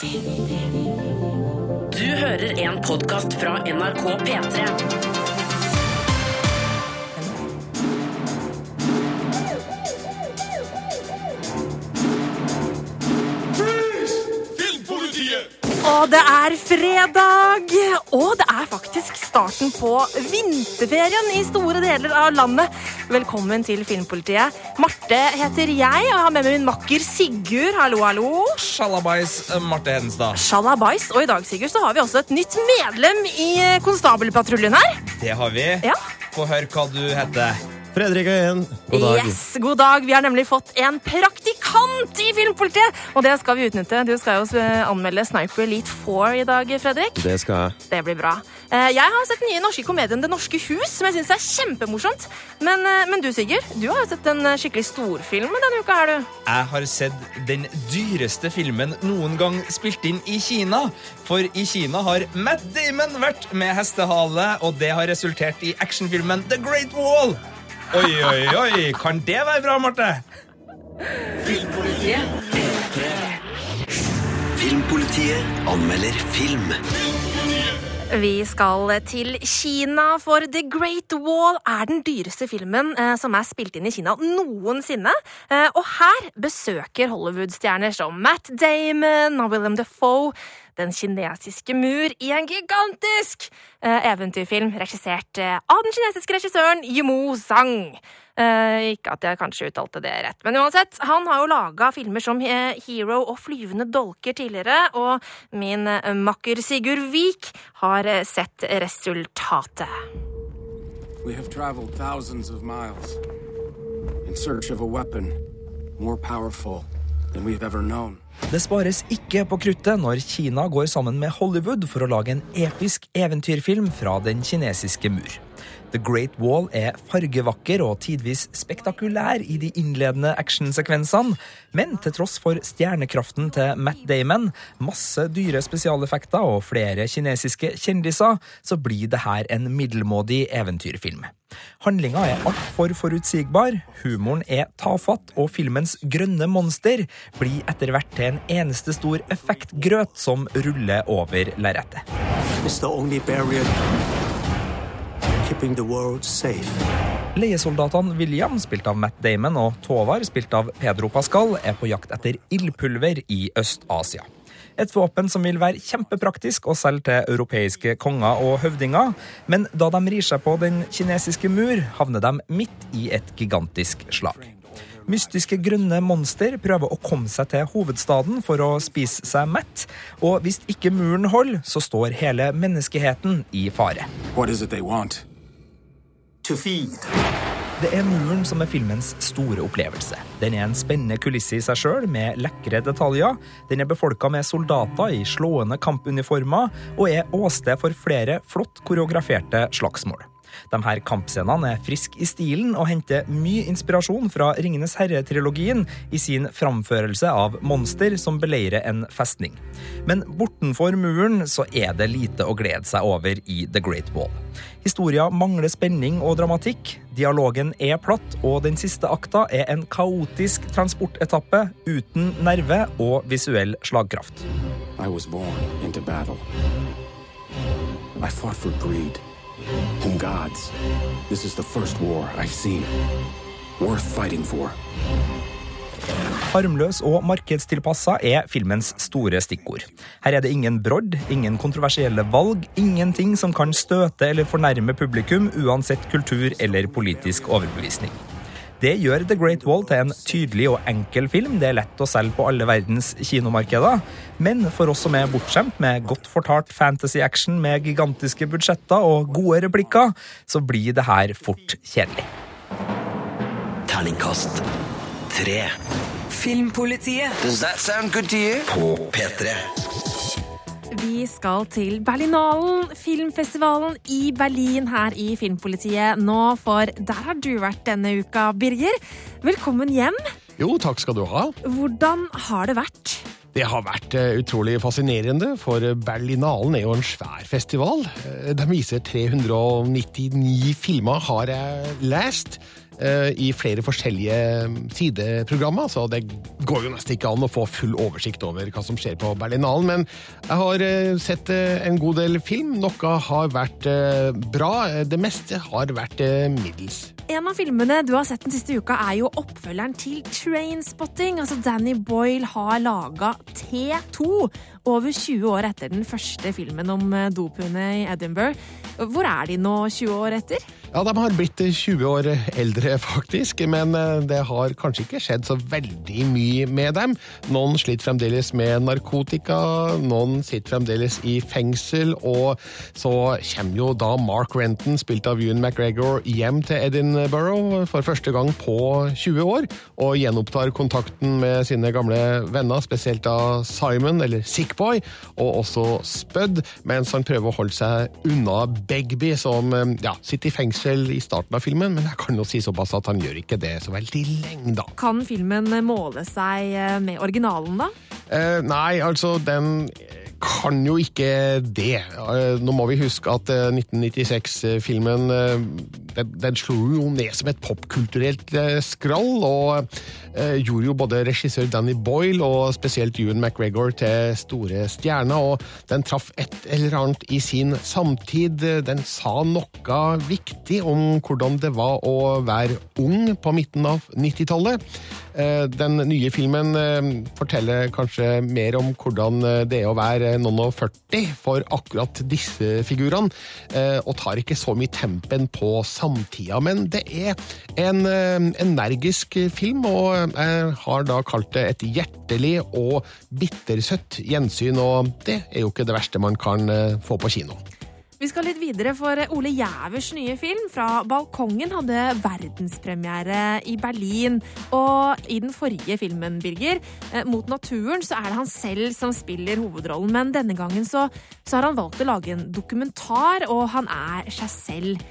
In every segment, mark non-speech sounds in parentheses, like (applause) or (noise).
Du hører en podkast fra NRK P3. Og det er fredag! Og det er faktisk starten på vinterferien i store deler av landet. Velkommen til Filmpolitiet. Marte heter jeg, og har med meg min makker Sigurd. Hallo, hallo. Sjalabais, eh, Marte Hedenstad. Sjalabais. Og i dag Sigurd, så har vi også et nytt medlem i eh, Konstabelpatruljen her. Det har vi. Ja. Få høre hva du heter. Fredrik Øyen, god dag. Yes, god dag. Vi har nemlig fått en praktikant i Filmpolitiet, og det skal vi utnytte. Du skal jo eh, anmelde Sniper Elite 4 i dag, Fredrik. Det skal jeg. Det blir bra. Eh, Jeg har sett den nye norske komedien Det norske hus, som jeg syns er kjempemorsomt. Men, eh, men du, Sigurd, du har jo sett en skikkelig storfilm denne uka her, du. Jeg har sett den dyreste filmen noen gang spilt inn i Kina. For i Kina har Matt Damon vært med hestehale, og det har resultert i actionfilmen The Great Wall. Oi, oi, oi. Kan det være bra, Marte? Filmpolitiet anmelder film. Vi skal til Kina, for The Great Wall er den dyreste filmen eh, som er spilt inn i Kina noensinne. Eh, og her besøker Hollywood-stjerner som Matt Damon og Willem Dafoe den kinesiske mur i en gigantisk eh, eventyrfilm regissert eh, av den kinesiske regissøren Yimou Zhang. Uh, ikke at jeg kanskje uttalte det rett, men uansett. Han har jo laga filmer som Hero og Flyvende dolker tidligere, og min makker Sigurd Vik har sett resultatet. We have traveled thousands of miles in search of a weapon more powerful than we have ever known. Det spares ikke på kruttet når Kina går sammen med Hollywood for å lage en episk eventyrfilm fra den kinesiske mur. The Great Wall er fargevakker og tidvis spektakulær i de innledende actionsekvensene, men til tross for stjernekraften til Matt Damon, masse dyre spesialeffekter og flere kinesiske kjendiser, så blir det her en middelmådig eventyrfilm. Handlinga er altfor forutsigbar, humoren er tafatt, og filmens grønne monster blir etter hvert til en eneste stor effektgrøt som ruller over lerretet. Leiesoldatene William, spilt av Matt Damon, og Tovar, spilt av Pedro Pascal, er på jakt etter ildpulver i Øst-Asia. Et våpen som vil være kjempepraktisk å selge til europeiske konger og høvdinger, men da de rir seg på den kinesiske mur, havner de midt i et gigantisk slag. Mystiske grønne monster prøver å komme seg til hovedstaden for å spise seg mett, og hvis ikke muren holder, så står hele menneskeheten i fare. Hva er det de want? To feed. Det er muren som er filmens store opplevelse. Den er en spennende kulisse i seg sjøl, med lekre detaljer. Den er befolka med soldater i slående kampuniformer, og er åsted for flere flott koreograferte slagsmål. De her kampscenene er friske i stilen og henter mye inspirasjon fra Ringenes herre-trilogien i sin framførelse av monster som beleirer en festning. Men bortenfor muren så er det lite å glede seg over i The Great Wall. Historia mangler spenning og dramatikk, dialogen er platt, og den siste akta er en kaotisk transportetappe uten nerve og visuell slagkraft. I was born into battle. I fought for greed and gods. This is the first war I've seen. Worth fighting for. Harmløs og markedstilpassa er filmens store stikkord. Her er det ingen brodd, ingen kontroversielle valg, ingenting som kan støte eller fornærme publikum uansett kultur eller politisk overbevisning. Det gjør The Great Wall til en tydelig og enkel film. Det er lett å selge på alle verdens kinomarkeder. Men for oss som er bortskjemt med godt fortalt fantasy-action med gigantiske budsjetter og gode replikker, så blir det her fort kjedelig. Terningkast tre. Filmpolitiet Does that sound good to you? På P3. Vi skal til Berlinalen, filmfestivalen i Berlin her i Filmpolitiet nå, for der har du vært denne uka, Birger. Velkommen hjem. Jo, takk skal du ha. Hvordan har det vært? Det har vært eh, utrolig fascinerende, for Berlinalen er jo en svær festival. Eh, De viser 399 filmer, har jeg lest. Eh, i flere forskjellige sideprogrammer, så det går jo nesten ikke an å få full oversikt over hva som skjer på Berlinalen. Men jeg har eh, sett eh, en god del film. Noe har vært bra. Det meste har vært middels. En av filmene du har sett den siste uka, er jo oppfølgeren til Trainspotting. Altså Danny Boyle har laga T2 over 20 år etter den første filmen om dopene i Edinburgh. Hvor er de nå 20 år etter? Ja, De har blitt 20 år eldre, (laughs) faktisk, men eh, det har kanskje ikke skjedd så veldig mye med dem. Noen sliter fremdeles med narkotika, noen sitter fremdeles i fengsel, og så kommer jo da Mark Renton, spilt av Ewan McGregor, hjem til Edinburgh for første gang på 20 år, og gjenopptar kontakten med sine gamle venner, spesielt da Simon, eller Sickboy, og også Spud, mens han prøver å holde seg unna Begby, som eh, ja, sitter i fengsel i starten av filmen, men jeg kan jo si såpass at han gjør ikke det så veldig lenge, da. Kan filmen måle seg eh, med originalen, da? Eh, nei, altså, den kan jo ikke det. Eh, Nå må vi huske at eh, 1996-filmen eh, den, den slo jo ned som et popkulturelt eh, skrall, og eh, gjorde jo både regissør Danny Boyle og spesielt Ewan McGregor til store stjerner, og den traff et eller annet i sin samtid. Den sa noe viktig om hvordan det var å være ung på midten av 90-tallet. Eh, Den nye filmen eh, forteller kanskje mer om hvordan eh, det er å være noen og 40 for akkurat disse figurene, eh, og tar ikke så mye tempen på samtida. Men det er en eh, energisk film, og jeg har da kalt det et hjertelig og bittersøtt gjensyn, og det er jo ikke det verste man kan eh, få på kino. Vi skal litt videre, for Ole Jævers nye film fra Balkongen hadde verdenspremiere i Berlin. Og i den forrige filmen, Birger, eh, Mot naturen, så er det han selv som spiller hovedrollen. Men denne gangen så, så har han valgt å lage en dokumentar, og han er seg selv.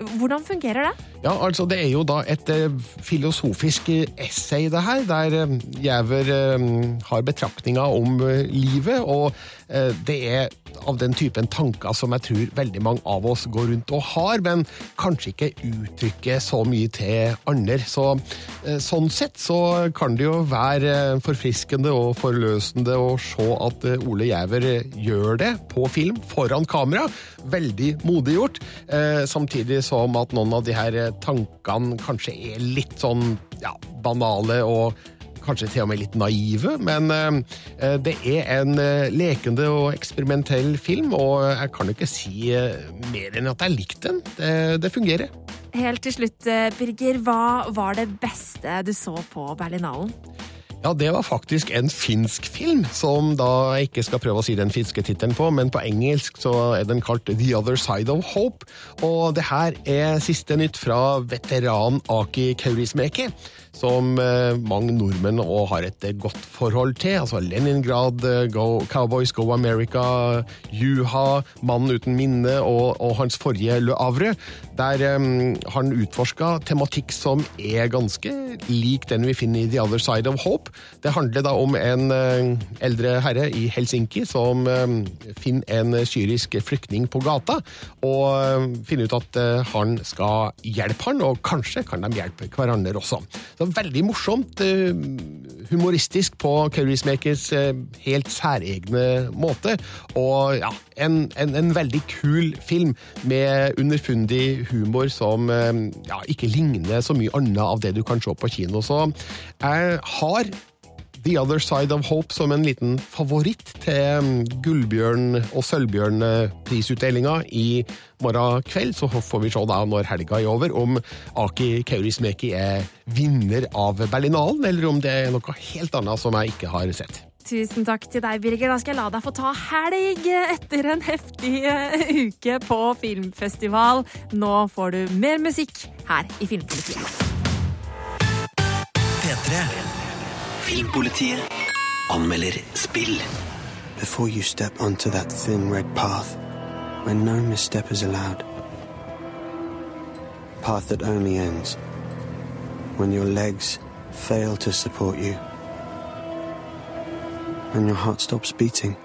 Hvordan fungerer det? Ja, altså Det er jo da et eh, filosofisk essay, det her, der eh, Giæver eh, har betraktninger om eh, livet. Og eh, det er av den typen tanker som jeg tror veldig mange av oss går rundt og har, men kanskje ikke uttrykker så mye til andre. Så eh, sånn sett så kan det jo være eh, forfriskende og forløsende å se at eh, Ole Giæver gjør det på film foran kamera. Veldig modig gjort. Eh, samtidig som at noen av de her eh, tankene kanskje er litt sånn ja, banale og kanskje til og med litt naive, men eh, det er en eh, lekende og eksperimentell film, og jeg kan jo ikke si eh, mer enn at jeg likte den. Det, det fungerer. Helt til slutt, eh, Birger, hva var det beste du så på Berlinalen? Ja, det var faktisk en finsk film, som da jeg ikke skal prøve å si den finske tittelen på, men på engelsk så er den kalt The Other Side of Hope. Og det her er siste nytt fra veteran Aki Kaurismäki, som eh, mange nordmenn òg har et eh, godt forhold til. Altså Leningrad, eh, Go, Cowboys Go America, Juha, Mannen uten minne og, og hans forrige Le Havre, der um, han utforska tematikk som er ganske lik den vi finner i The Other Side of Hope. Det handler da om en uh, eldre herre i Helsinki som eh, finner en syrisk flyktning på gata, og uh, finner ut at uh, han skal hjelpe han, og kanskje kan de hjelpe hverandre også. Så Veldig morsomt, eh, humoristisk på Kaurismäkis eh, helt særegne måte, og ja, en, en, en veldig kul film med underfundig humor som eh, ja, ikke ligner så mye annet av det du kan se på kino. Så jeg har The Other Side of Hope som en liten favoritt til mm, Gullbjørn- og Sølvbjørn-prisutdelinga i morgen kveld. Så får vi se da når helga er over om Aki Kaurismäki er vinner av Berlinalen, eller om det er noe helt annet som jeg ikke har sett. Tusen takk til deg, Birger. Da skal jeg la deg få ta helg etter en heftig eh, uke på filmfestival. Nå får du mer musikk her i Filmpolitiet. P3. Filmpolitiet anmelder spill. Before you step onto that thin red path, where no misstep is allowed. Path that only ends when your legs fail to support you. When your heart stops beating.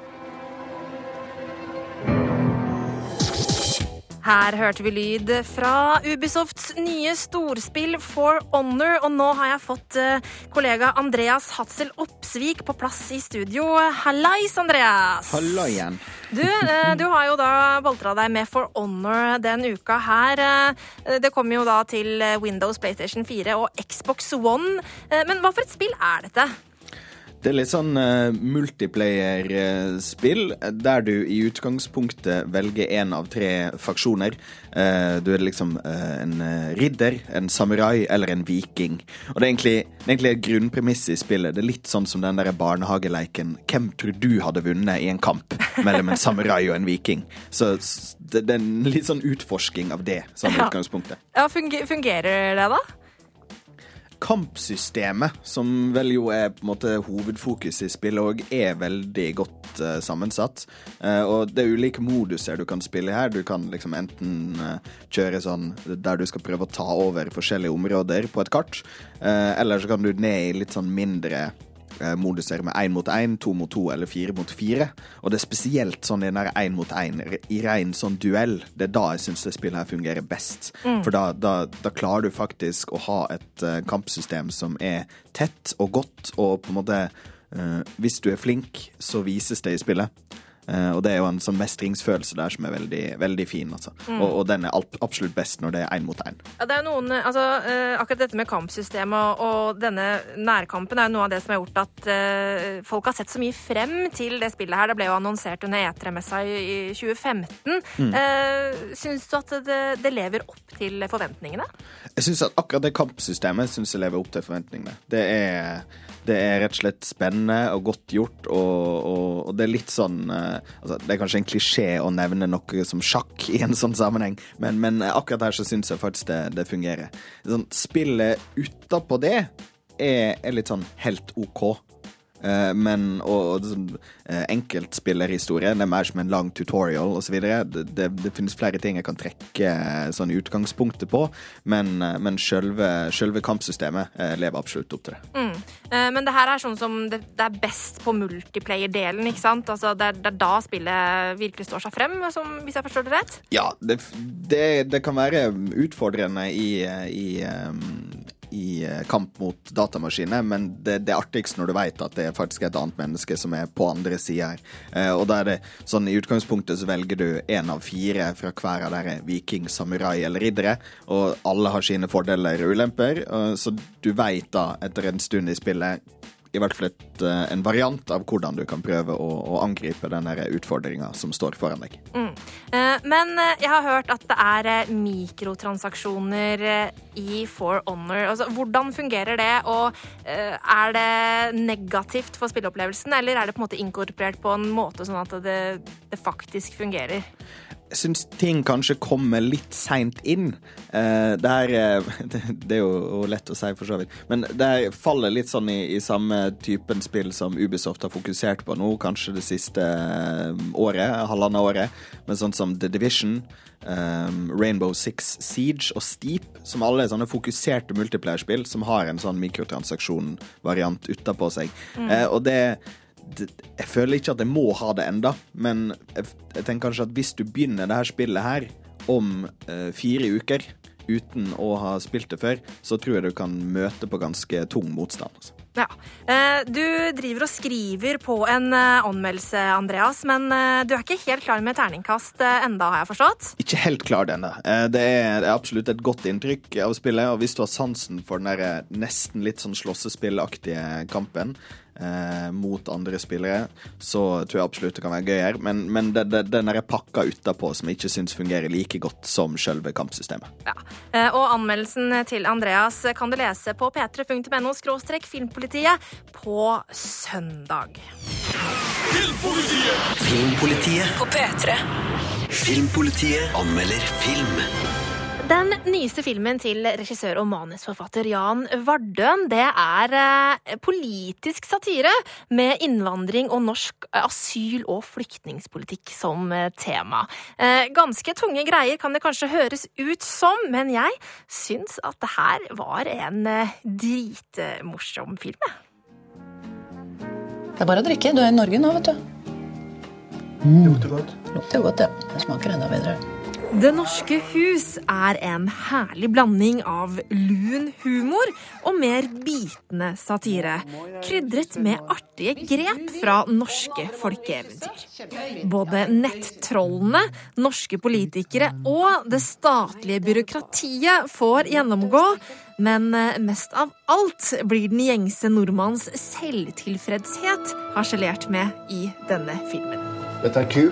Her hørte vi lyd fra Ubisofts nye storspill For Honor, og nå har jeg fått eh, kollega Andreas Hatzel Opsvik på plass i studio. Hallais, Andreas! Halla igjen. Du, eh, du har jo da boltra deg med For Honor den uka her. Eh, Det kommer jo da til Windows, PlayStation 4 og Xbox One. Men hva for et spill er dette? Det er litt sånn uh, multiplayer-spill, der du i utgangspunktet velger én av tre faksjoner. Uh, du er liksom uh, en eh, ridder, en samurai eller en viking. Og det er egentlig, det er egentlig et grunnpremiss i spillet. Det er litt sånn som den der barnehageleiken 'Hvem tror du hadde vunnet i en kamp mellom en samurai og en viking?' Så det, det er en litt sånn utforsking av det som Ja. utgangspunktet. Ja, funge- Fungerer det, da? Kampsystemet, som vel jo er på en måte hovedfokus i spillet, og er veldig godt uh, sammensatt. Uh, og det er ulike moduser du kan spille her. Du kan liksom enten uh, kjøre sånn der du skal prøve å ta over forskjellige områder på et kart, eller så kan du ned i litt sånn mindre moduser med én mot én, to mot to eller fire mot fire. Og det er spesielt sånn i den der én mot én, i ren sånn duell. Det er da jeg syns det spillet her fungerer best. For da, da, da klarer du faktisk å ha et uh, kampsystem som er tett og godt, og på en måte uh, Hvis du er flink, så vises det i spillet. Eh, og det er jo en sånn mestringsfølelse der som er veldig, veldig fin. Altså. Og, og den er absolutt best når det er én mot én. Ja, det er noen, altså, eh, akkurat dette med kampsystemet og, denne nærkampen er jo noe av det som har gjort at eh, folk har sett så mye frem til det spillet her. Det ble jo annonsert under E3-messa i, i 2015. Mm. syns du at det, det lever opp til forventningene? Jeg synes at akkurat det kampsystemet syns jeg lever opp til forventningene. Det er, det er rett og slett spennende og godt gjort, og, og, og det er litt sånn eh, altså, Det er kanskje en klisjé å nevne noe som sjakk i en sånn sammenheng, men, men akkurat her så syns jeg faktisk det, det fungerer. Sånn, spillet utapå det er, er litt sånn helt OK. Eh, men og, og sånn, eh, enkeltspillerhistorie, det er mer som en lang tutorial osv. Det, det, det finnes flere ting jeg kan trekke eh, sånn utgangspunktet på, men, men selve, selve kampsystemet lever absolutt opp til det. Mm. men det her er sånn som det, det er best på multiplayer-delen, ikke sant? Altså, det, er, det er da spillet virkelig står seg frem, som, hvis jeg forstår det rett? Ja, det, det, det kan være utfordrende i, i, um, i eh, kamp mot datamaskiner, men det, det er artigst når du vet at det er faktisk et annet menneske som er på andre sida her. Eh, og da er det sånn i utgangspunktet så velger du én av fire fra hver av dere viking, samurai eller riddere, og alle har sine fordeler og ulemper, så du veit da etter en stund i spillet i hvert fall et, eh, en variant av hvordan du kan prøve å, å angripe den utfordringa som står foran deg. Mm. Men eh, jeg har hørt at det er eh, mikrotransaksjoner eh, i For Honor. Altså, hvordan fungerer det, og eh, er det negativt for spilleopplevelsen, eller er det på en måte inkorporert på en måte sånn at det, det faktisk fungerer? Syns ting kanskje kommer litt seint inn. Eh, det her eh, (laughs) Det er jo lett å si, for så vidt. Men det her faller litt sånn i, i samme typen spill som Ubisoft har fokusert på nå, kanskje det siste eh, året, halvannet året. Men sånn som The Division, eh, Rainbow Six Siege og Steep, som alle er sånne fokuserte multiplayerspill som har en sånn mikrotransaksjon-variant utapå seg. Eh, og det, jeg føler ikke at jeg må ha det enda, men jeg, jeg tenker kanskje at hvis du begynner det her spillet her om eh, fire uker uten å ha spilt det før, så tror jeg du kan møte på ganske tung motstand. Altså. Ja. Eh, Du driver og skriver på en eh, anmeldelse, Andreas, men eh, du er ikke helt klar med terningkast enda, har jeg forstått? Ikke helt klar ennå. Det er absolutt et godt inntrykk av spillet, og hvis du har sansen for den der nesten litt sånn slåssespillaktige kampen eh, mot andre spillere, så tror jeg absolutt det kan være gøy her. Men, men det, det, den er pakka utapå som jeg ikke syns fungerer like godt som selve kampsystemet. Ja. Eh, Og anmeldelsen til Andreas kan du lese på p3.no filmpolitiet på søndag. Filmpolitiet. På P3. Filmpolitiet anmelder film. Den nyeste filmen til regissør og manusforfatter Jan Vardøen, det er eh, politisk satire med innvandring og norsk asyl- og flyktningspolitikk som eh, tema. Eh, ganske tunge greier kan det kanskje høres ut som, men jeg syns at det her var en eh, dritmorsom film. jeg. Det er bare å drikke. Du er i Norge nå, vet du. Lukter godt. Lukter godt, ja. Det smaker enda bedre. Det norske hus er en herlig blanding av lun humor og mer bitende satire, krydret med artige grep fra norske folkeeventyr. Både nettrollene, norske politikere og det statlige byråkratiet får gjennomgå, men eh, mest av alt blir den gjengse nordmanns selvtilfredshet harselert med i denne filmen. Dette er Q.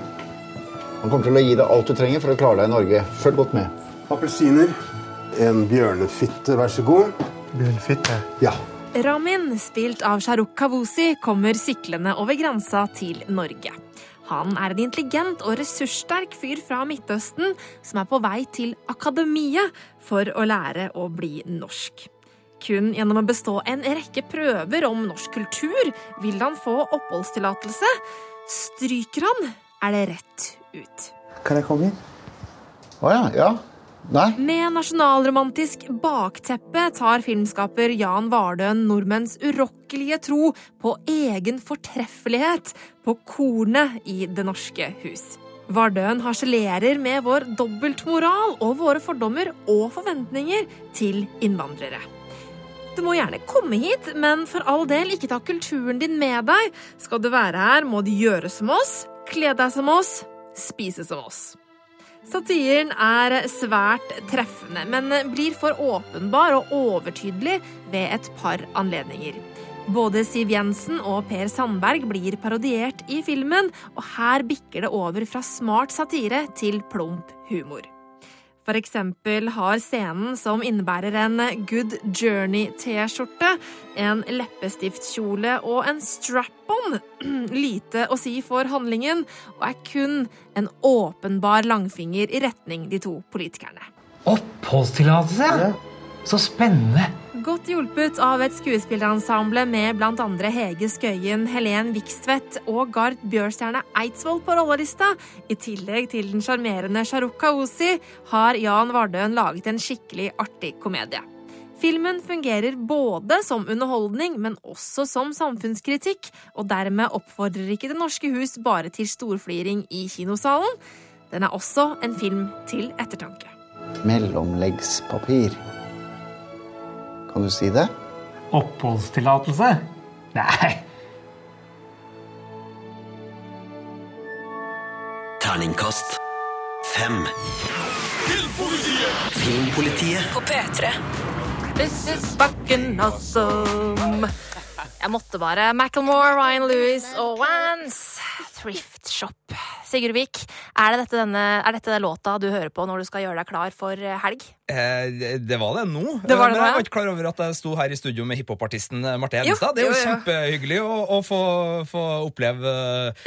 Han kommer til å gi deg alt du trenger for å klare deg i Norge. Følg godt med. Appelsiner. En bjørnefitte, vær så god. Bjørnefitte? Ja. Ramin, spilt av Shahrukh Kawusi, kommer syklende over grensa til Norge. Han er en intelligent og ressurssterk fyr fra Midtøsten som er på vei til akademiet for å lære å bli norsk. Kun gjennom å bestå en rekke prøver om norsk kultur vil han få oppholdstillatelse. Stryker han, er det rett ut. Kan jeg komme inn? Å ja. Ja. Nei. Med nasjonalromantisk bakteppe tar filmskaper Jan Vardøen nordmenns urokkelige tro på egen fortreffelighet på kornet i Det norske hus. Vardøen harselerer med vår dobbeltmoral og våre fordommer og forventninger til innvandrere. Du må gjerne komme hit, men for all del, ikke ta kulturen din med deg. Skal du være her, må du gjøre som oss, kle deg som oss, spise av oss. Satiren er svært treffende, men blir for åpenbar og overtydelig ved et par anledninger. Både Siv Jensen og Per Sandberg blir parodiert i filmen, og her bikker det over fra smart satire til plump humor. For eksempel har scenen som innebærer en Good Journey-T-skjorte, en leppestiftkjole og en strap-on (clears throat) lite å si for handlingen, og er kun en åpenbar langfinger i retning de to politikerne. Oppholdstillatelse? Så spennende! Godt hjulpet av et skuespillerensemble med andre Hege Skøyen, Helen Vikstvedt og Gard Bjørstjerne Eidsvoll på rollelista, i tillegg til den sjarmerende Shahrukh Kaosi, har Jan Vardøen laget en skikkelig artig komedie. Filmen fungerer både som underholdning, men også som samfunnskritikk, og dermed oppfordrer ikke Det norske hus bare til storfliring i kinosalen. Den er også en film til ettertanke. Mellomleggspapir. Kan du si det? Oppholdstillatelse? Nei. Terningkast fem. Filmpolitiet På P3. This is fucking awesome. Jeg måtte bare. Macclemore, Ryan Lewis og Vance. Thrift Shop. Sigurd Vik, er, det dette denne, er dette låta du hører på når du skal gjøre deg klar for eh, helg? Eh, det- det var det nå. Det var det Men jeg var ikke klar over at jeg sto her i studio med hiphopartisten Marte Jo, Hedenstad. Det er jo, jo, jo. kjempehyggelig å, å få, få oppleve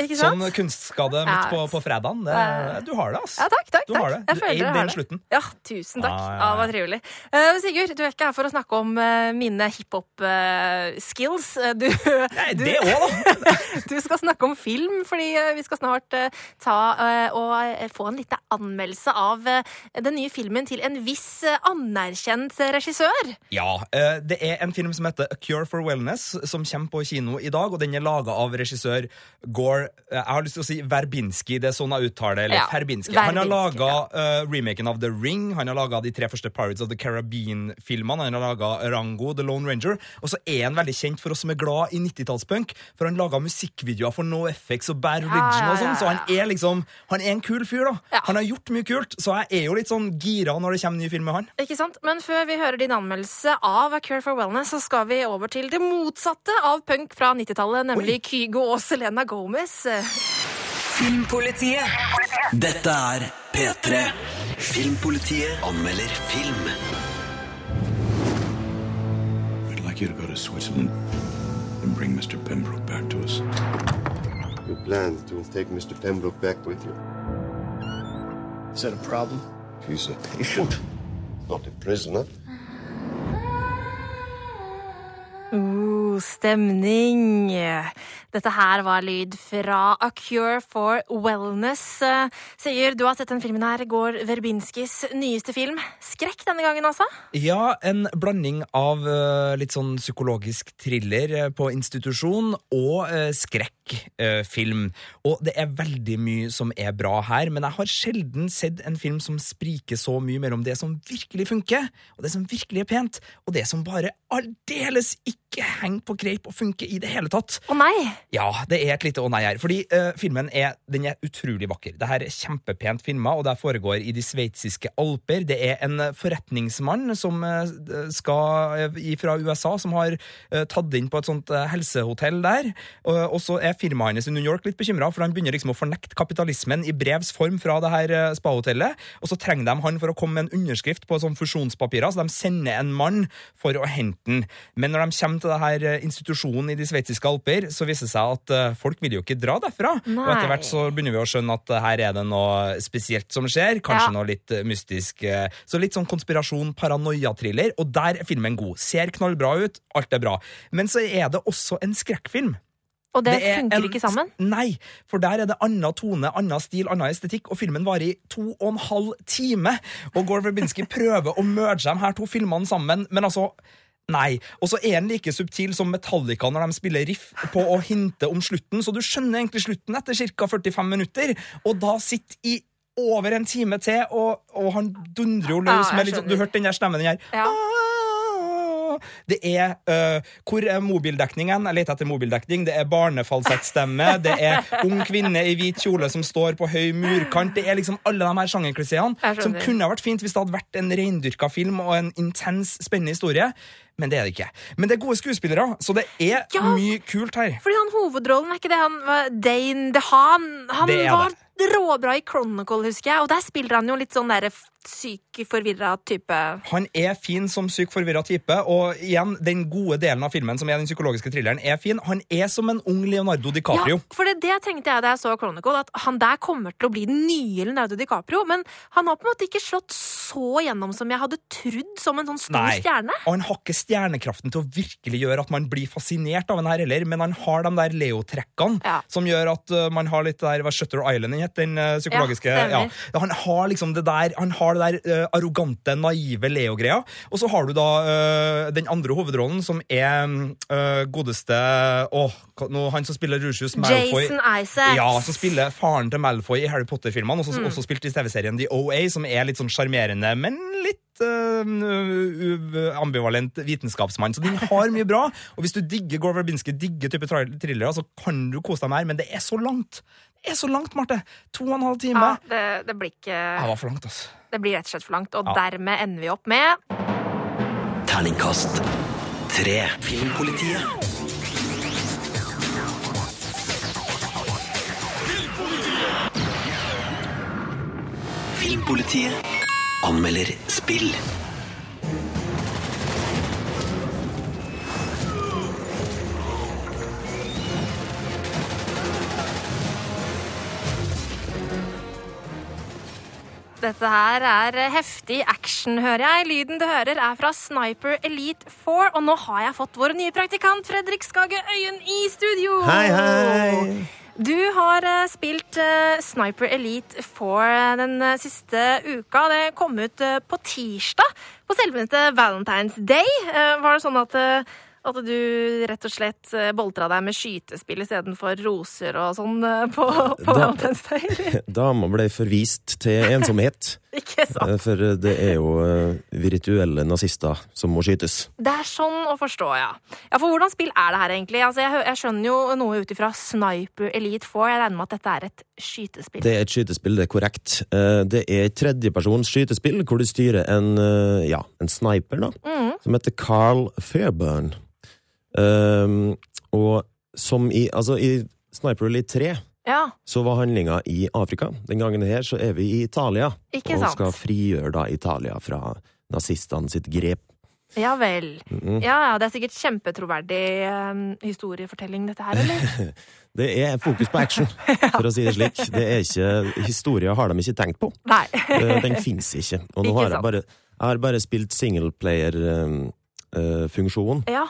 eh, sånn kunstskade Ja. på, på fredagen. Det, du har det, altså. Ja, takk, takk. Du har det. Jeg Du eide den det. slutten. Ja, tusen takk. Ja, ja, Ja, ja. var trivelig. Uh, Sigurd, du er ikke her for å snakke om uh, mine hiphop-skills. du, Nei, det òg, da. (laughs) du skal snakke om film, fordi eh, vi skal snart eh, ta eh, og få en liten anmeldelse av den nye filmen til en viss anerkjent regissør. Ja, det er en film som heter A Cure for Wellness, som kommer på kino i dag, og den er laga av regissør Gore Jeg har lyst til å si Verbinski, det er sånn jeg uttaler. Eller Ja, Verbinski. Han har laga ja. remaken av The Ring, han har laga de tre første Pirates of the Caribbean-filmene, han har laga Rango, The Lone Ranger, og så er han veldig kjent for oss som er glad i 90-tallspunk, for han laga musikkvideoer for NoFX og Bad Religion og sånn, så han er liksom Han er en kul fyr, da. Ja. Han har gjort mye kult, så jeg er jo litt sånn gira når det kommer ny film med han. Ikke sant? Men før vi hører din anmeldelse av A Cure for Wellness, så skal vi over til det motsatte av punk fra 90-tallet, nemlig Kygo og Selena Gomez. Filmpolitiet. Dette er P3. Filmpolitiet anmelder film. We'd like you to go to Switzerland and bring Mr. Pembroke back to us. You plan to take Mr. Pembroke back with you? Is that a problem? He's a patient, not a prisoner. Uh, stemning. Dette her var lyd fra A Cure for Wellness. Sier du har sett den filmen her, går Verbinskis nyeste film. Skrekk denne gangen, altså? Ja, en blanding av eh, litt sånn psykologisk thriller eh, på institusjon og uh, skrekkfilm. og det er veldig mye som er bra her, men jeg har sjelden sett en film som spriker så mye mellom det som virkelig funker, og det som virkelig er pent, og det som bare aldeles ikke henger på greip og funke i det hele tatt. Å nei! Ja, det er et lite å nei her. Fordi uh, filmen er, den er utrolig vakker. Det her er kjempepent filma, og det foregår i de sveitsiske alper. Det er en forretningsmann som eh, skal eh, fra USA, som har eh, tatt inn på et sånt eh, helsehotell der. Og, så er firmaet hans i New York litt bekymra, for han begynner liksom å fornekte kapitalismen i brevs form fra det her eh, spahotellet. Og så trenger de han for å komme med en underskrift på sånn fusjonspapirer, så de sender en mann for å hente den. Men når de kommer til det her eh, institusjonen i de sveitsiske alper, så viser det seg at eh, folk vil jo ikke dra derfra. Nei. Og etter hvert så begynner vi å skjønne at eh, her er det noe spesielt som skjer. Kanskje Ja. noe litt eh, mystisk. eh, Så litt sånn konspirasjon, paranoia-thriller. Og der er filmen god. Ser knallbra ut, alt er bra. Men så er det også en skrekkfilm. Og det, det funker en- ikke sammen? Nei, for der er det annen tone, annen stil, annen estetikk, og filmen varer i to og en halv time. Og Gore Verbinski (laughs) prøver å merge de her to filmene sammen, men altså Nei. Og så er den like subtil som Metallica når de spiller riff på å hinte om slutten, så du skjønner egentlig slutten etter ca. 45 minutter, og da sitter i over en time til, og, og han dundrer jo løs med litt sånn Du hørte den der stemmen, den her Ja. Det er uh, Hvor er mobildekningen? Jeg leter etter mobildekning. Det er barnefalsettstemme. Det er ung kvinne i hvit kjole som står på høy murkant. Det er liksom alle de her sjangerkliseene som kunne ha vært fint hvis det hadde vært en reindyrka film og en intens, spennende historie. Men det er det ikke. Men det er gode skuespillere, så det er Ja. mye kult her. Fordi han hovedrollen, er ikke det han var Dane DeHaan? Han Det var råbra i Chronicle, husker jeg, og der spiller han jo litt sånn derre syk, forvirra type. Han er fin som syk forvirra type, og igjen, den gode delen av filmen, som er den psykologiske thrilleren, er fin. Han er som en ung Leonardo DiCaprio. Ja, for det, det tenkte jeg da jeg så Chronicle, at han der kommer til å bli den nye Leonardo DiCaprio, men han har på en måte ikke slått så gjennom som jeg hadde trodd som en sånn stor Nei, stjerne. og han har ikke stjernekraften til å virkelig gjøre at man blir fascinert av den her heller, men han har de der Leo-trekkene som gjør at uh, man har litt der, hva Shutter Island den het, den uh, psykologiske Ja, ja. Han har liksom det der, han har det der uh, arrogante, naive Leo-greia, og så har du da uh, den andre hovedrollen, som er uh, godeste åh, oh, han som spiller Rusius Malfoy. Jason Isaacs. Ja, som spiller faren til Malfoy i Harry Potter-filmene, og Mm. også spilte i TV-serien The OA, som er litt sånn sjarmerende, men litt ambivalent vitenskapsmann. Så den har mye bra. Og hvis du digger Gore Verbinski, digger type thrillere, så kan du kose deg mer, men det er så langt. Det er så langt, Marte! To og en halv time. Ja, det, det blir ikke Det var for langt, altså. Det blir rett og slett for langt, og Ja. dermed ender vi opp med Terningkast tre. Filmpolitiet. Filmpolitiet anmelder spill. Dette her er heftig action, hører jeg. Lyden du hører, er fra Sniper Elite 4. Og nå har jeg fått vår nye praktikant Fredrik Skage Øyen i studio. Hei, hei. Du har eh, spilt eh, Sniper Elite 4 den eh, siste uka. Det kom ut på tirsdag, på selveste Valentine's Day. Var det sånn at, at du rett og slett eh, boltra deg med skytespill istedenfor roser og sånn eh, på, på Da- Valentine's (laughs) Day? Dama ble forvist til ensomhet. (laughs) Ikke sant? Eh, For det er jo virtuelle nazister som må skytes. Det er sånn å forstå, ja. ja. For hvordan spill er det her, egentlig? Altså, jeg, jeg skjønner jo noe ut ifra Sniper Elite 4. Jeg regner med at dette er et skytespill. Det er et skytespill, det er korrekt. Det er et tredjepersons skytespill hvor du styrer en, ja, en sniper, da, mm. som heter Carl Fairburn. Um, og som i, altså i Sniper Elite 3 Ja, så var handlinga i Afrika. Den gangen her så er vi i Italia. Ikke og sant. skal frigjøre da Italia fra nazistene sitt grep. ja vel. Mhm. Ja, ja, Det er sikkert kjempetroverdig eh, historiefortelling, dette her, eller? (laughs) Det er fokus på action, (laughs) for å si det slik. Det er ikke, historia har de ikke tenkt på. Nei. Eh, Den fins ikke. Og nå (laughs) Ikke har jeg bare, jeg har bare spilt singleplayer-funksjonen. Ja.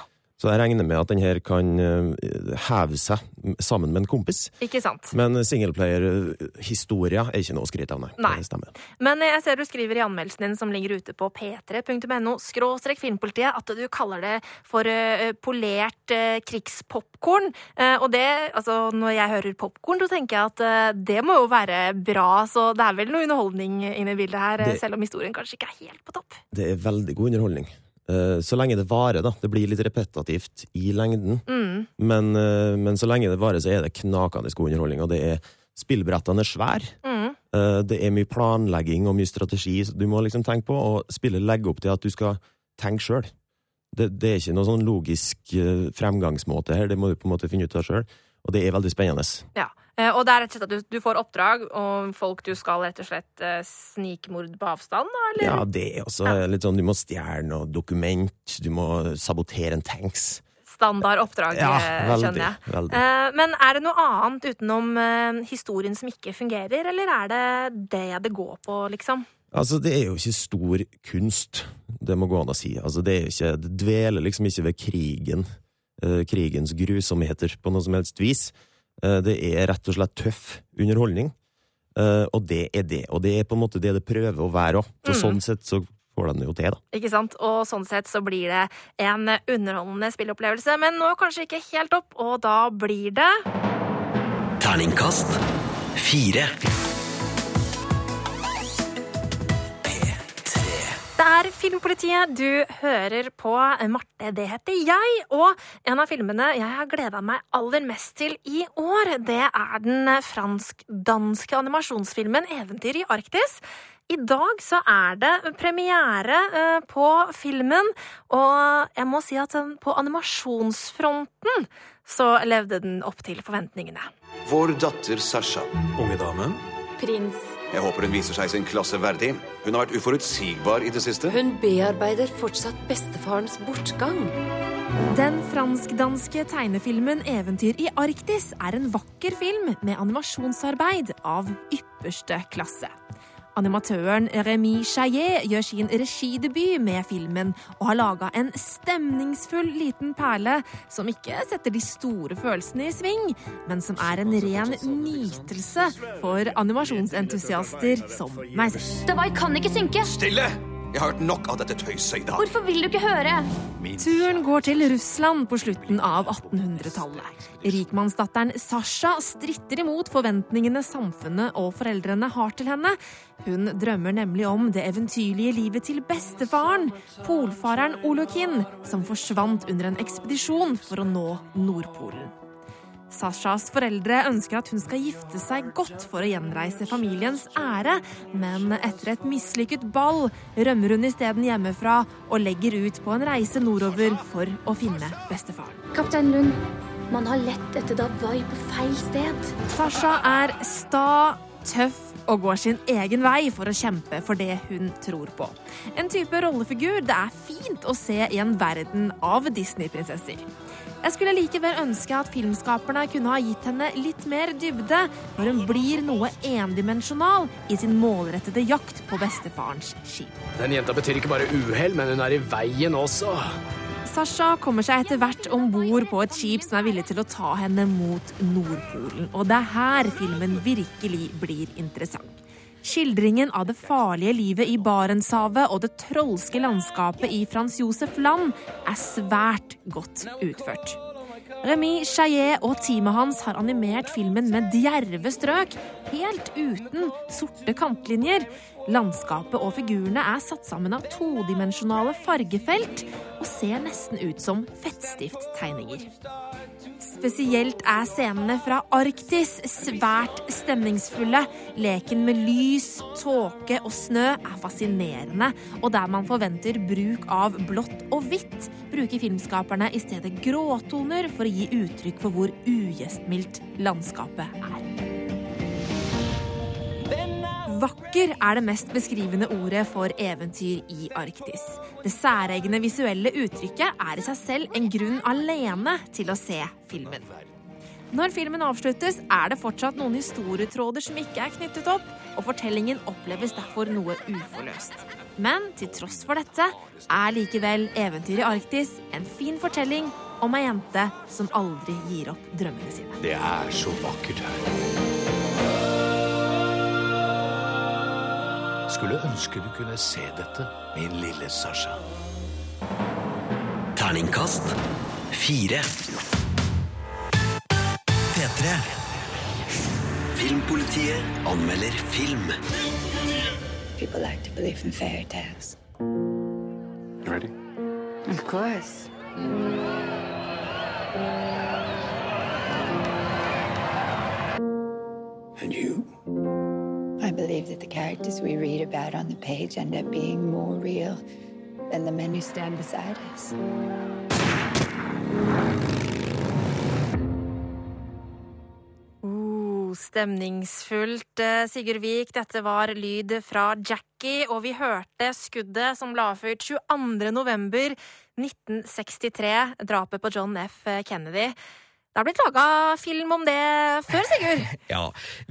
Så jeg regner med at den her kan eh, heve seg sammen med en kompis. Ikke sant? Men singleplayer-historia er ikke noe å skryte av, nei. Nei. Det stemmer. Men jeg ser du skriver i anmeldelsen din som ligger ute på p3.no skråstrek filmpolitiet at du kaller det for eh, polert krigspopkorn. Eh, og det, altså når jeg hører popkorn, så tenker jeg at eh, det må jo være bra. Så det er vel noe underholdning inne i bildet her, eh, Det- selv om historien kanskje ikke er helt på topp. Det er veldig god underholdning. Eh, Så lenge det varer, da. Det blir litt repetitivt i lengden. Mm. Men, eh, men så lenge det varer, så er det knakende god underholdning. Og det er Spillbrettene er svære. Mm. Eh, Det er mye planlegging og mye strategi du må liksom tenke på, og spillet legger opp til at du skal tenke sjøl. Det, det er ikke noe sånn logisk fremgangsmåte her, det må du på en måte finne ut av sjøl. Og det er veldig spennende. Ja. Eh, Og det er rett og slett at du, du får oppdrag og folk du skal rett og slett eh, snikmord på avstand, da, eller? Ja, det er også litt sånn, du må stjele noe dokument, du må sabotere en tanks. Standard oppdrag, Ja, eh, veldig, skjønner jeg. veldig. Men er det noe annet utenom historien som ikke fungerer, eller er det det det går på, liksom? Altså, det er jo ikke stor kunst, det må gå an å si. Altså, det er ikke, det dveler liksom ikke ved krigen, krigens grusomheter på noe som helst vis. Eh, det er rett og slett tøff underholdning, eh, og det er det. Og det er på en måte det det prøver å være òg. Så Mm. sånn sett så får den jo til, da. Ikke sant? Og sånn sett så blir det en underholdende spillopplevelse, men nå kanskje ikke helt opp, og da blir det Terningkast fire. Er Filmpolitiet du hører på. Marte, det heter jeg. Og en av filmene jeg har gleda meg aller mest til i år, det er den fransk-danske animasjonsfilmen 'Eventyr i Arktis'. I dag så er det premiere eh, på filmen, og jeg må si at på animasjonsfronten så levde den opp til forventningene. Vår datter Sasha. Unge dame. Prins. Jeg håper hun viser seg sin klasse verdig. Hun har vært uforutsigbar i det siste. Hun bearbeider fortsatt bestefarens bortgang. Den fransk-danske tegnefilmen 'Eventyr i Arktis' er en vakker film med animasjonsarbeid av ypperste klasse. Animatøren Rémi Chaillet gjør sin regidebut med filmen og har laga en stemningsfull liten perle som ikke setter de store følelsene i sving, men som er en ren nytelse for animasjonsentusiaster som meg selv. «Jeg kan ikke synke! Stille! Jeg har hørt nok av dette tøyset i dag. Hvorfor vil du ikke høre? Turen går til Russland på slutten av 1800-tallet. Rikmannsdatteren Sasha stritter imot forventningene samfunnet og foreldrene har til henne. Hun drømmer nemlig om det eventyrlige livet til bestefaren, polfareren Olokin, som forsvant under en ekspedisjon for å nå Nordpolen. Sashas foreldre ønsker at hun skal gifte seg godt for å gjenreise familiens ære, men etter et mislykket ball rømmer hun isteden hjemmefra og legger ut på en reise nordover for å finne bestefaren. Kaptein Lund, man har lett etter Davai på feil sted. Sasha er sta, tøff og går sin egen vei for å kjempe for det hun tror på. En type rollefigur det er fint å se i en verden av Disney-prinsesser. Jeg skulle likevel ønske at filmskaperne kunne ha gitt henne litt mer dybde når hun blir noe endimensjonal i sin målrettede jakt på bestefarens skip. Den jenta betyr ikke bare uhell, men hun er i veien også. Sasha kommer seg etter hvert om bord på et skip som er villig til å ta henne mot Nordpolen. Og det er her filmen virkelig blir interessant. Skildringen av det farlige livet i Barentshavet og det trolske landskapet i Frans Josef Land er svært godt utført. Remy Chaillet og teamet hans har animert filmen med djerve strøk, helt uten sorte kantlinjer. Landskapet og figurene er satt sammen av todimensjonale fargefelt og ser nesten ut som fettstifttegninger. Spesielt er scenene fra Arktis svært stemningsfulle. Leken med lys, tåke og snø er fascinerende, og der man forventer bruk av blått og hvitt, bruker filmskaperne i stedet gråtoner for å gi uttrykk for hvor ugjestmildt landskapet er. Vakker er det mest beskrivende ordet for eventyr i Arktis. Det særegne visuelle uttrykket er i seg selv en grunn alene til å se filmen. Når filmen avsluttes, er det fortsatt noen historietråder som ikke er knyttet opp, og fortellingen oppleves derfor noe uforløst. Men til tross for dette er likevel Eventyr i Arktis en fin fortelling om ei jente som aldri gir opp drømmene sine. Det er så vakkert her. Skulle ønske du kunne se dette, min lille Sasha. Terningkast fire. P3. Filmpolitiet anmelder film. People like to believe in fairy tales. You ready? Of course. And that the characters we read about on the page end up being more real than the men who stand beside us. Stemningsfullt, eh, Sigurd Vik. Dette var lyd fra Jackie, og vi hørte skuddet som la fyrt 22. november 1963, drapet på John F. Kennedy. Det har blitt laga film om det før, Sigurd. (laughs) Ja,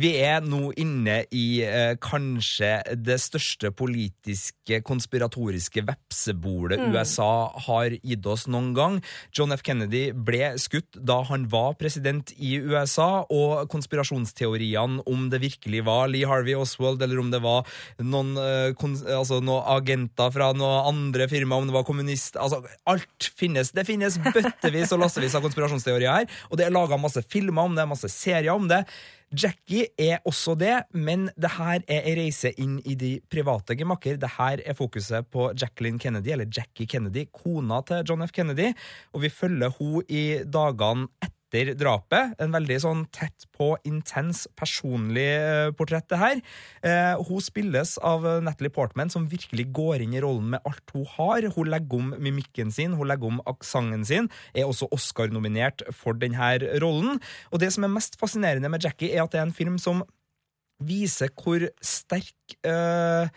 vi er nå inne i eh, kanskje det største politiske, konspiratoriske vepsebolet Mm. USA har gitt oss noen gang. John F. Kennedy ble skutt da han var president i USA, og konspirasjonsteoriene om det virkelig var Lee Harvey Oswald, eller om det var noen, eh, altså, noen agenter fra noen andre firma, om det var kommunist Altså, alt finnes. Det finnes bøttevis og lassevis av konspirasjonsteorier her. Og det er laga masse filmer om det, masse serier om det. Jackie er også det, men det her er ei reise inn i de private gemakker. Det her er fokuset på Jacqueline Kennedy, eller Jackie Kennedy, kona til John F. Kennedy. Og vi følger hun i dagene etter drapet. En veldig sånn tett på, intens, personlig eh, portrett, det her. Eh, hun spilles av Natalie Portman, som virkelig går inn i rollen med alt hun har. Hun legger om mimikken sin, hun legger om aksenten sin. Er også Oscar-nominert for denne rollen. Og det som er mest fascinerende med Jackie, er at det er en film som viser hvor sterk eh,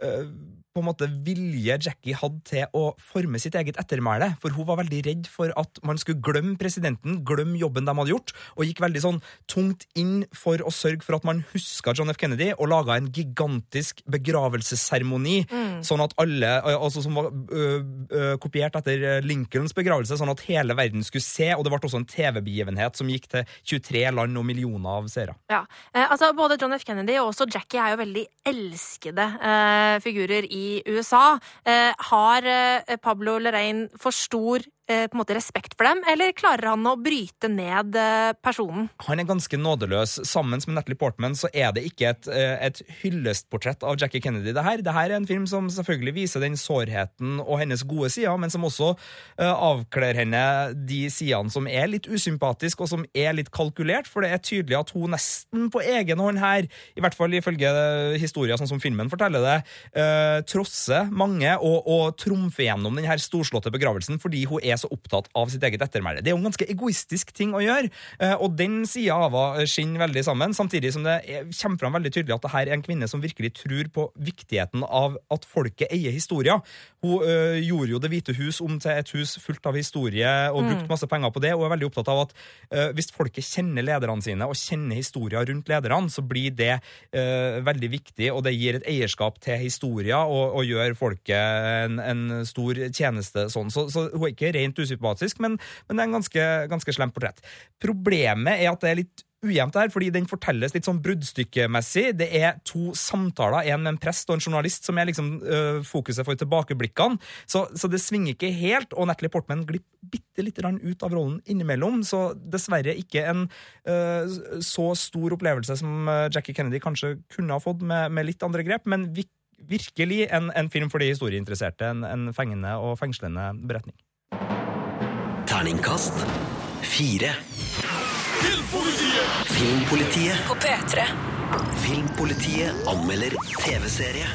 eh, på en måte vilje Jackie hadde til å forme sitt eget ettermæle. For hun var veldig redd for at man skulle glemme presidenten, glemme jobben de hadde gjort, og gikk veldig sånn tungt inn for å sørge for at man huska John F. Kennedy, og laga en gigantisk begravelsesseremoni, Mm. sånn at alle, altså som var øh, øh, kopiert etter Lincolns begravelse, sånn at hele verden skulle se, og det ble også en TV-begivenhet som gikk til 23 land og millioner av seere. Ja, eh, altså Både John F. Kennedy og også Jackie er jo veldig elskede eh, figurer i USA. Eh, har eh, Pablo Lorraine for stor på en måte respekt for dem, eller klarer han å bryte ned eh, personen? Han er ganske nådeløs. Sammen med Natalie Portman så er det ikke et, eh, et hyllestportrett av Jackie Kennedy. Det her. er en film som selvfølgelig viser den sårheten og hennes gode sider, men som også eh, avkler henne de sidene som er litt usympatiske og som er litt kalkulert, for det er tydelig at hun nesten på egen hånd her, i hvert fall ifølge historien sånn som filmen forteller det, eh, trosser mange og, og trumfer gjennom denne storslåtte begravelsen fordi hun er så opptatt av sitt eget ettermæle. Det er jo en ganske egoistisk ting å gjøre, eh, og den sida av henne skinner veldig sammen, samtidig som det er, kommer fram veldig tydelig at det her er en kvinne som virkelig tror på viktigheten av at folket eier historier. Hun øh, gjorde jo Det hvite hus om til et hus fullt av historie og Mm. brukte masse penger på det, og er veldig opptatt av at øh, hvis folket kjenner lederne sine og kjenner historier rundt lederne, så blir det øh, veldig viktig, og det gir et eierskap til historier og, og gjør folket en, en stor tjeneste sånn. Så, så hun er ikke rent usympatisk, men, men det er en ganske, ganske slemt portrett. Problemet er at det er litt ujevnt her, fordi den fortelles litt sånn bruddstykkemessig. Det er to samtaler, en med en prest og en journalist, som er liksom øh, fokuset for tilbakeblikkene. Så, så det svinger ikke helt, og Natalie Portman glipper bitte lite grann ut av rollen innimellom. Så dessverre ikke en øh, så stor opplevelse som øh, Jackie Kennedy kanskje kunne ha fått med, med litt andre grep, men vi, virkelig en, en film for de historieinteresserte. En, en fengende og fengslende beretning. Terningkast fire. Filmpolitiet Filmpolitiet. På P3. Filmpolitiet anmelder TV-serie.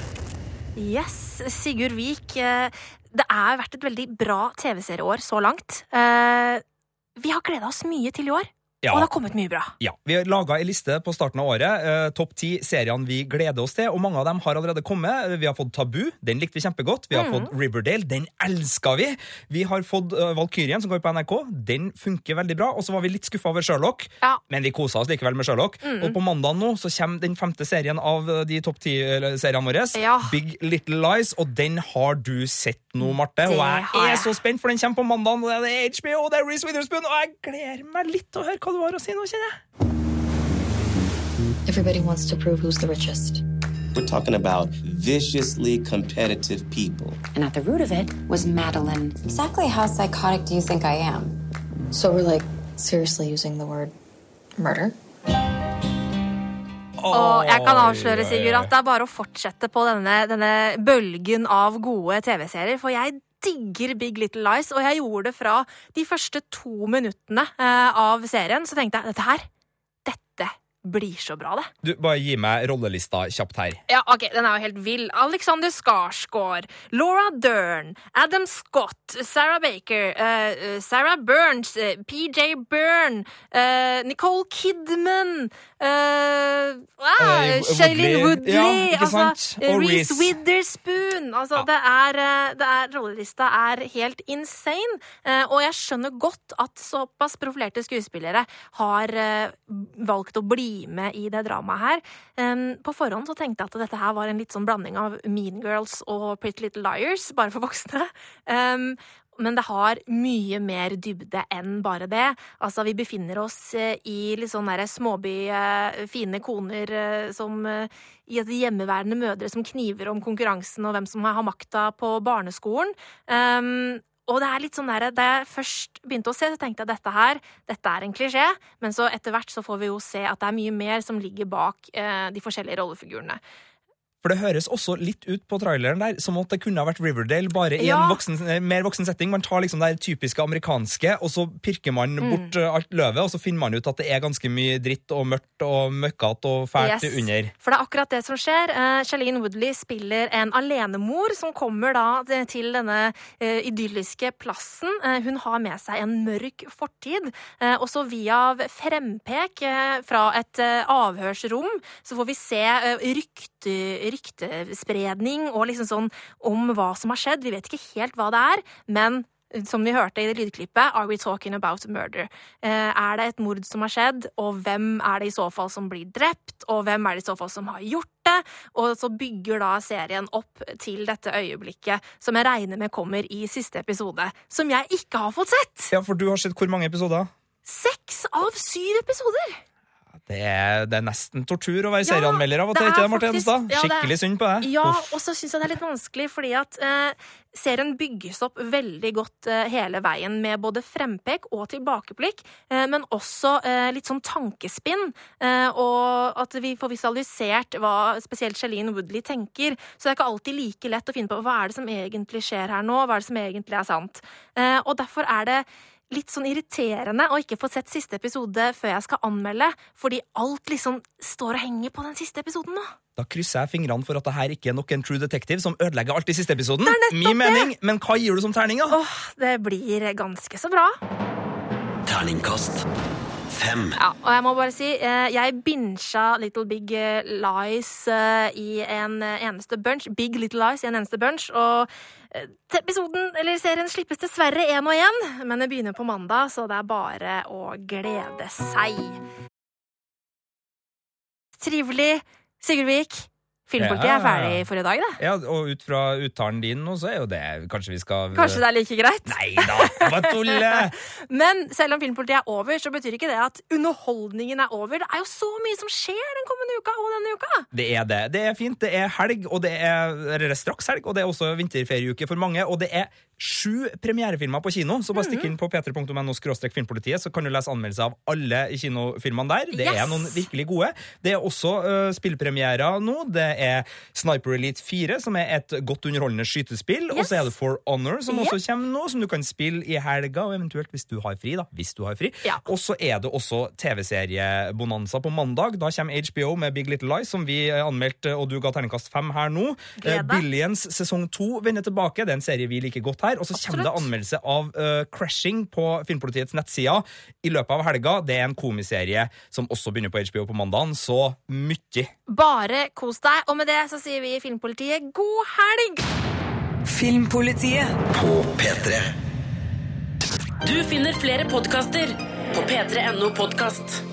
Yes, Sigurd Vik. eh, Det er vært et veldig bra TV-serieår så langt. Eh, Vi har gleda oss mye til i år, Ja. og det har kommet mye bra. Ja, Vi har laga ei liste på starten av året. Eh, Topp ti seriene vi gleder oss til. Og mange av dem har allerede kommet. Vi har fått Tabu, den likte vi kjempegodt. Vi har mm. fått Riverdale, den elska vi. Vi har fått uh, Valkyrien, som går på NRK. Den funker veldig bra. Og så var vi litt skuffa over Sherlock, men vi kosa oss likevel med Sherlock. Mm. Og på mandag nå så kommer den femte serien av eh, de topp ti-seriene våre. Ja. Big Little Lies, og den har du sett, nå, Marte. Og jeg er jeg. så spent, for den kommer på mandag. og Det er HBO, det er Reece Witherspoon, og jeg gleder meg litt til å høre hva du har å si nå, kjenner jeg. Everybody wants to prove who's the richest. We're talking about viciously competitive people. And at the root of it was Madeline. Exactly how psychotic do you think I am? So we're like seriously using the word murder? Og jeg kan avsløre, Sigurd, at det er bare å fortsette på denne, denne bølgen av gode TV-serier, for jeg digger Big Little Lies, og jeg gjorde det fra de første to minuttene eh, av serien, så tenkte jeg, dette her, dette blir så bra det. Du, Bare gi meg rollelista kjapt her. Ja, ok, den er jo helt vill. Alexander Skarsgård, Laura Dern, Adam Scott, Sarah Baker, eh, Sarah Burns, uh, PJ Byrne, uh, Nicole Kidman, eh, Eh, Shailene Woodley, ja, altså. Og Reece. Witherspoon. Altså, det er, eh, det er Rollelista er helt insane, eh, og jeg skjønner godt at såpass profilerte skuespillere har eh, valgt å bli med i det dramaet her. På forhånd så tenkte jeg at dette her var en litt sånn blanding av Mean Girls og Pretty Little Liars, bare for voksne. Men det har mye mer dybde enn bare det. Altså, vi befinner oss eh, i litt sånn derre småby, eh, fine koner eh, som i et hjemmeværende mødre som kniver om konkurransen og hvem som har makta på barneskolen. Um, og det er litt sånn der, Da jeg først begynte å se, så tenkte jeg dette her, dette er en klisjé. Men så etter hvert så får vi jo se at det er mye mer som ligger bak eh, de forskjellige rollefigurene. For det høres også litt ut på traileren der som at det kunne ha vært Riverdale, bare i Ja. en voksen, eh, mer voksen setting. Man tar liksom det typiske amerikanske, og så pirker man Mm. bort eh, alt løvet, og så finner man ut at det er ganske mye dritt og mørkt og møkkete og fælt Yes. under. For det er akkurat det som skjer. Uh, Woodley spiller en alenemor som kommer da til denne eh, idylliske plassen. Eh, hun har med seg en mørk fortid. Og så via frempek eh, fra et eh, avhørsrom så får vi se uh, rykte, ryktespredning og liksom sånn om hva som har skjedd. Vi vet ikke helt hva det er, men som vi hørte i det lydklippet, Are we talking about murder? Eh, er det et mord som har skjedd, og hvem er det i så fall som blir drept, og hvem er det i så fall som har gjort det? Og så bygger da serien opp til dette øyeblikket, som jeg regner med kommer i siste episode, som jeg ikke har fått sett! Ja, for du har sett hvor mange episoder? Seks av syv episoder! Det er, det er nesten tortur å være Ja, serieanmelder av og til, ikke det, Marte Hedenstad? Skikkelig synd på deg. Ja, Uff. og så syns jeg det er litt vanskelig, fordi at eh, serien bygges opp veldig godt eh, hele veien med både frempek og tilbakeblikk, eh, men også eh, litt sånn tankespinn, eh, og at vi får visualisert hva spesielt Shailene Woodley tenker. Så det er ikke alltid like lett å finne på hva er det som egentlig skjer her nå, hva er det som egentlig er sant. Eh, og derfor er det litt sånn irriterende å ikke få sett siste episode før jeg skal anmelde, fordi alt liksom står og henger på den siste episoden nå. Da krysser jeg fingrene for at det her ikke er nok en True Detective som ødelegger alt i siste episoden. Det er nettopp Min mening, Men hva gir du som terning, da? Åh, det blir ganske så bra. Terningkast fem. Ja, og jeg må bare si, eh, jeg binsja Little Big eh, Lies eh, i en eneste bunch. Big Little Lies i en eneste bunch. Og episoden, eller serien slippes dessverre én og én, men det begynner på mandag, så det er bare å glede seg. Trivelig. Sigurd Vik, Filmpolitiet Ja. er ferdig for i dag, det. Ja, Og ut fra uttalen din nå, så er jo det Kanskje vi skal Kanskje det er like greit? Nei da, bare tulle! (laughs) Men selv om Filmpolitiet er over, så betyr ikke det at underholdningen er over. Det er jo så mye som skjer den kommende uka og denne uka! Det er det. Det er fint. Det er helg, og det er, er straks helg, og det er også vinterferieuke for mange. Og det er sju premierefilmer på kino, så bare stikk inn på p3.no filmpolitiet, så kan du lese anmeldelser av alle kinofilmene der. Det Yes! er noen virkelig gode. Det er også uh, spillpremierer nå. Det er Sniper Elite 4, som er et godt underholdende skytespill. Og så er det For Honor, som også kommer nå, som du kan spille i helga, og eventuelt hvis du har fri, da. Hvis du har fri. Og så er det også TV-seriebonanza på mandag. Da kommer HBO med Big Little Lies, som vi eh, anmeldte, og du ga terningkast fem her nå. Eh. Billions sesong to vender tilbake. Det er en serie vi liker godt her. Og så kommer det anmeldelse av uh, Crashing på Filmpolitiets nettsider i løpet av helga. Det er en komiserie som også begynner på HBO på mandagen, så mye. Bare kos deg. Og med det så sier vi i Filmpolitiet god helg! Filmpolitiet På P3. Du finner flere podkaster på p3.no podkast.